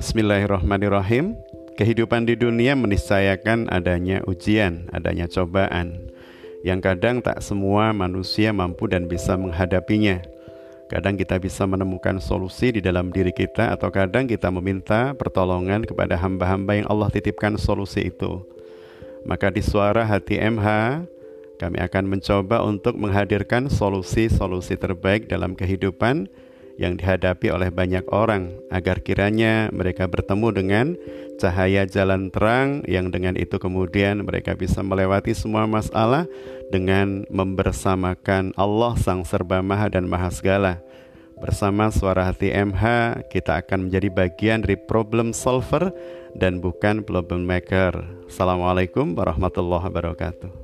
Bismillahirrahmanirrahim. Kehidupan di dunia meniscayakan adanya ujian, adanya cobaan yang kadang tak semua manusia mampu dan bisa menghadapinya. Kadang kita bisa menemukan solusi di dalam diri kita atau kadang kita meminta pertolongan kepada hamba-hamba yang Allah titipkan solusi itu. Maka di suara hati MH kami akan mencoba untuk menghadirkan solusi-solusi terbaik dalam kehidupan yang dihadapi oleh banyak orang agar kiranya mereka bertemu dengan cahaya jalan terang yang dengan itu kemudian mereka bisa melewati semua masalah dengan membersamakan Allah Sang Serba Maha dan Maha Segala. Bersama suara hati MH, kita akan menjadi bagian dari problem solver dan bukan problem maker. Assalamualaikum warahmatullahi wabarakatuh.